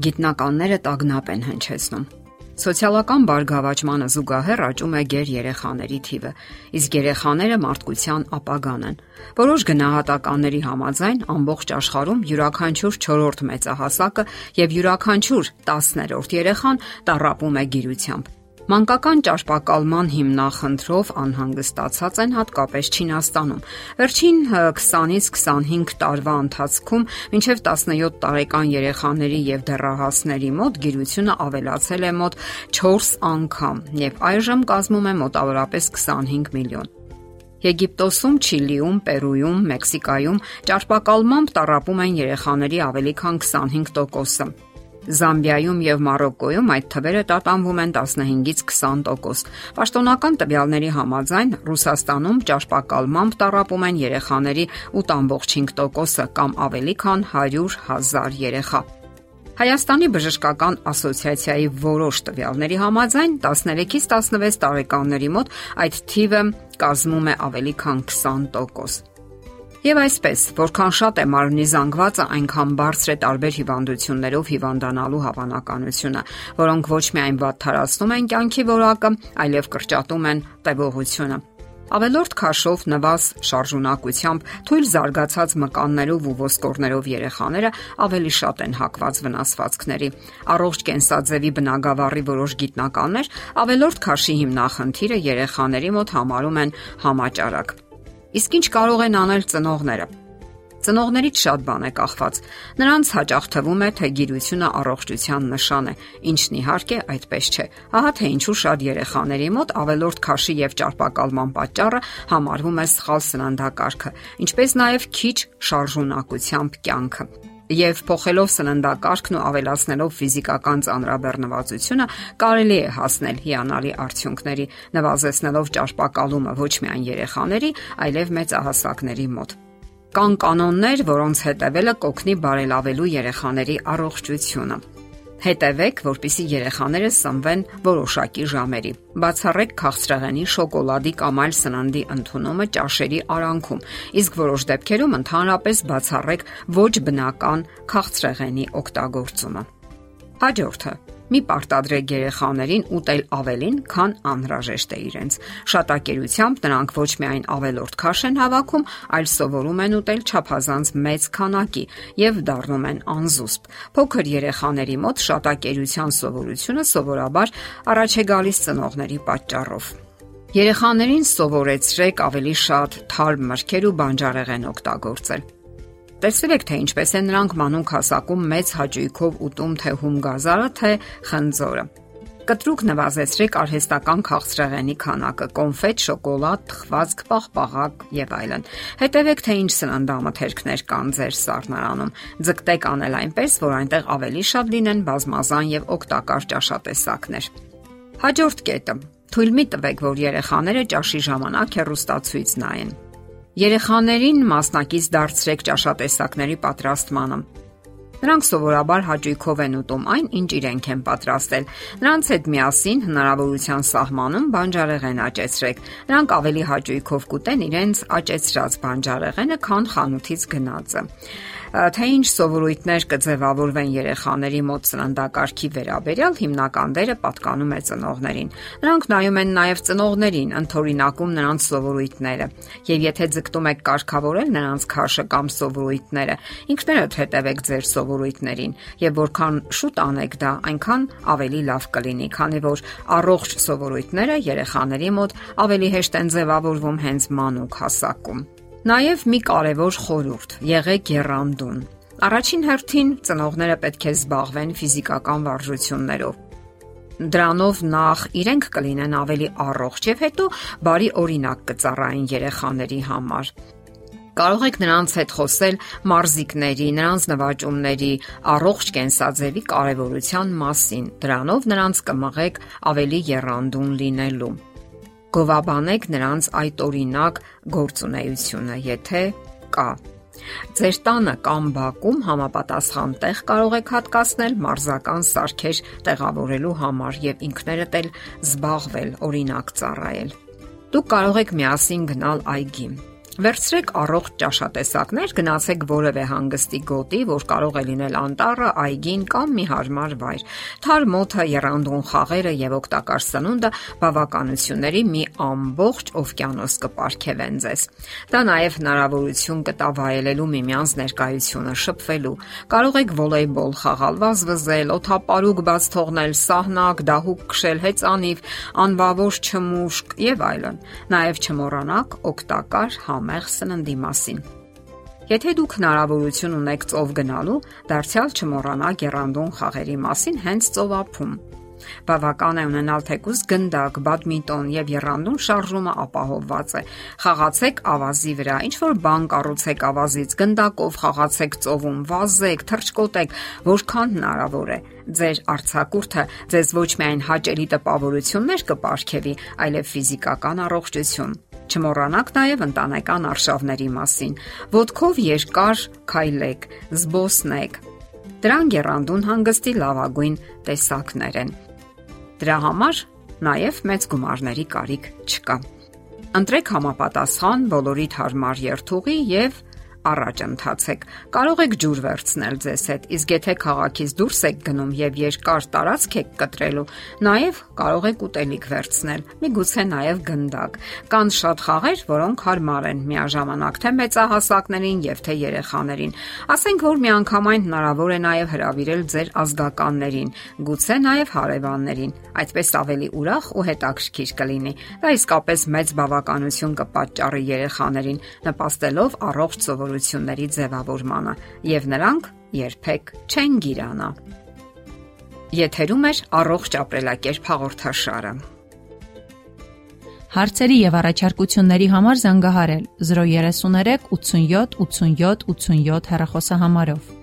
Գիտնականները տագնապ են հնչեցնում։ Սոցիալական բարգավաճմանը զուգահեռ աճում է ģեր երեխաների թիվը, իսկ երեխաները մարդկության ապագան են։ Որոշ գնահատականների համաձայն ամբողջ աշխարհում յուրաքանչյուր 4-րդ մեծահասակը եւ յուրաքանչյուր 10-րդ երեխան տառապում է գիրությամբ։ Մանկական ճարպակալման հիմնախնդրով անհանգստացած են հատկապես Չինաստանում։ Վերջին 20-ից 25 տարվա ընթացքում մինչև 17 տարեկան երեխաների եւ դեռահասների մոտ գիրությունը ավելացել է մոտ 4 անգամ եւ այժմ կազմում է մոտավորապես 25 միլիոն։ Եգիպտոսում, Չիլիում, Պերույում, Մեքսիկայում ճարպակալմամբ տառապում են երեխաների ավելի քան 25%-ը։ Զամբիայում եւ Մարոկկոյում այդ թվերը տատանվում են 15-ից 20%։ Պաշտոնական տվյալների համաձայն Ռուսաստանում ճարպակալմամբ տառապում են երեխաների 8.5%-ը կամ ավելի քան 100.000 երեխա։ Հայաստանի բժշկական ասոցիացիայի որոշ տվյալների համաձայն 13-ից 16 տարեկանների մոտ այդ թիվը կազմում է ավելի քան 20%։ Եվ այսպես, որքան շատ է մարմնի զանգվածը, այնքան բարձր է տարբեր հիվանդություններով հիվանդանալու հավանականությունը, որոնք ոչ միայն վատթարացնում են կյանքի որակը, այլև կրճատում են տևողությունը։ Ավելորդ քաշով նվազ շարժունակությամբ թույլ զարգացած մկաններով ու ոսկորներով երեխաները ավելի շատ են հակված վնասվածքների։ Առողջ կենսաձևի բնագավառի որոշ գիտնականներ ավելորդ քաշի հիմնախնդիրը երեխաների մոտ համարում են համաճարակ։ Իսկ ինչ կարող են անել ծնողները։ Ծնողներից շատ բան է կախված։ Նրանց հաճախ թվում է, թե գիրությունը առողջության նշան է, ինչն իհարկե այդպես չէ։ Ահա թե ինչու շատ երեխաների մոտ ավելորդ քաշի եւ ճարպակալման պատճառը համարվում է սխալ սննդակարգը, ինչպես նաեւ քիչ շարժունակությամբ կյանքը եւ փոխելով սննդակարգն ու ավելացնելով ֆիզիկական ծանրաբեռնվածությունը կարելի է հասնել հիանալի արդյունքների, նվազեցնելով ճարպակալումը ոչ միայն երեխաների, այլև մեծահասակների մոտ։ Կան կանոններ, որոնց հետևելը կօգնի բարելավելու երեխաների առողջությունը։ Հետևեք, որpիսի երեխաները սնվեն որոշակի ժամերի։ Բացառեք քաղցրեղենի, շոկոլադի կամ այլ սննդի ընդունումը ճաշերի արանքում, իսկ որոշ դեպքերում ընդհանրապես բացառեք ոչ բնական քաղցրեղենի օգտագործումը։ Հաջորդը Մի պարտադրեք երեխաներին ուտել ավելին, քան անհրաժեշտ է իրենց։ Շատակերությամբ նրանք ոչ միայն ավելորդ քաշ են հավաքում, այլ սովորում են ուտել չափազանց մեծ քանակի եւ դառնում են անզուսպ։ Փոքր երեխաների մոտ շատակերության սովորությունը սովորաբար առաջ է գալիս ծնողների պատճառով։ Երեխաներին սովորեցրեք ավելի շատ թարմ մրգեր ու բանջարեղեն օգտագործել Տեսել եք թե ինչպես են նրանք մանուկ հասակում մեծ հաճույքով ուտում թե հումգազարը, թե խնձորը։ Կտրուկ նվազեցրեք արհեստական քաղցրեղենի քանակը՝ կոնֆետ, շոկոլադ, թխվածք, պաղպաղակ եւ այլն։ Հետևեք թե ինչ սննդամթերքներ կան ձեր սառնարանում։ Ձգտեք անել այնպես, որ այնտեղ ավելի շատ լինեն բազմազան եւ օգտակար ճաշատեսակներ։ Հաջորդ կետը. Թույլ մի տվեք, որ երեխաները ճաշի ժամանակ հեռուստացույց նայեն։ Երեխաներին մասնակից դարձրեք ճաշատեսակների պատրաստմանը։ Նրանք սովորաբար հաճույքով են ուտում այն, ինչ իրենք են պատրաստել։ Նրանց հետ միասին հնարավորության սահմանում բանջարեղեն աճեցրեք։ Նրանք ավելի հաճույքով կուտեն իրենց աճեցրած բանջարեղենը, քան խանութից գնածը թե ինչ սովորույթներ կձևավորվեն երեխաների մոտ ծննդակարգի վերաբերյալ հիմնական դերը պատկանում է ծնողներին։ Նրանք նայում են նաև ծնողներին, ընթորինակում նրանց սովորույթները։ Եվ եթե ձգտում եք կարգավորել նրանց քաշը կամ սովորույթները, ինքներդ հետևեք ձեր սովորույթներին, եւ որքան շուտ անեք դա, այնքան ավելի լավ կլինի, քանի որ առողջ սովորույթները երեխաների մոտ ավելի հեշտ են ձևավորվում հենց մանուկ հասակում։ Նաև մի կարևոր խորհուրդ՝ եղեք երանդուն։ Առաջին հերթին ծնողները պետք է զբաղվեն ֆիզիկական վարժություններով։ Դրանով նախ իրենք կլինեն ավելի առողջ եւ հետո բարի օրինակ կծառայեն երեխաների համար։ Կարող եք նրանց հետ խոսել մարզիկների, նրանց նվաճումների, առողջ կենսաձևի կարևորության մասին։ Դրանով նրանց կմղեք ավելի երանդուն լինելու գովաբանեք նրանց այդ օրինակ գործունեությունը, եթե կա։ Ձեր տանը կամ բակում համապատասխան տեղ կարող եք հատկացնել մարզական սարքեր տեղավորելու համար եւ ինքներդ էլ զբաղվել, օրինակ ծառայել։ Դուք կարող եք միասին գնալ այգի։ Վերցրեք առողջ ճաշատեսակներ, գնացեք որևէ հանգստի գոտի, որ կարող է լինել անտառը, այգին կամ մի հարմար վայր։ Թարմ օդը, երանդուն խաղերը եւ օգտակար սնունդը բավականությունների մի ամբողջ օվկիանոս կպարգևեն ձեզ։ Դա նաեւ հնարավորություն կտա վայելելու միմյանց ներկայությունը, շփվելու։ Կարող եք վոլեյբոլ խաղալ, վազվզել, օթապարուկ բաց թողնել, սահնակ, դահուկ քշել, հեծանիվ, անբավոշ չմուշկ եւ այլն։ Նաեւ չմոռանաք օգտակար համ համեղ սննդի մասին։ Եթե դուք հնարավորություն ունեք ծով գնալու, դարձյալ չմոռանաք երանդուն խաղերի մասին հենց ծովափում։ Բավական է ունենալ թեկուզ գնդակ, բադմինտոն եւ երանդուն շարժումը ապահովված է։ Խաղացեք ավազի վրա, ինչ որ բան կառուցեք ավազից, գնդակով խաղացեք ծովում, վազեք, թռչկոտեք, որքան հնարավոր է։ Ձեր արցակուրտը ձեզ ոչ միայն հաճելի տպավորություններ կպարգևի, այլև ֆիզիկական առողջություն։ Չմոռանաք նաև ընտանեկան արշավների մասին։ Ոտքով երկար քայլեք, զբոսնեք։ Դրան երանդուն հանգստի լավագույն տեսակներ են։ Դրա համար նաև մեծ գումարների կարիք չկա։ Ընտրեք համապատասխան բոլորիդ հարմար երթուղի եւ առաջ ընթացեք։ Կարող եք ջուր վերցնել ձեզ հետ, իսկ եթե քաղաքից դուրս եք գնում եւ երկար տարածք եք կտրելու, նաեւ կարող եք ուտելիք վերցնել։ Միգուցե նաեւ գնդակ։ Կան շատ խաղեր, որոնք հարմար են միաժամանակ թե մեծահասակներին եւ թե երեխաներին։ Ասենք որ միանգամայն հնարավոր է նաեւ հravirել ձեր ազգականներին, գուցե նաեւ հարևաններին։ Այդպես ավելի ուրախ ու հետաքրքիր կլինի։ Դա իսկապես մեծ բավականություն կպատճառի երեխաներին, նպաստելով առողջ սովորույթ հնարավորությունների ձևավորմանը եւ նրանք երբեք չեն գիրանա։ Եթերում է առողջ ապրելակերպ հաղորդաշարը։ Հարցերի եւ առաջարկությունների համար զանգահարել 033 87 87 87 հեռախոսահամարով։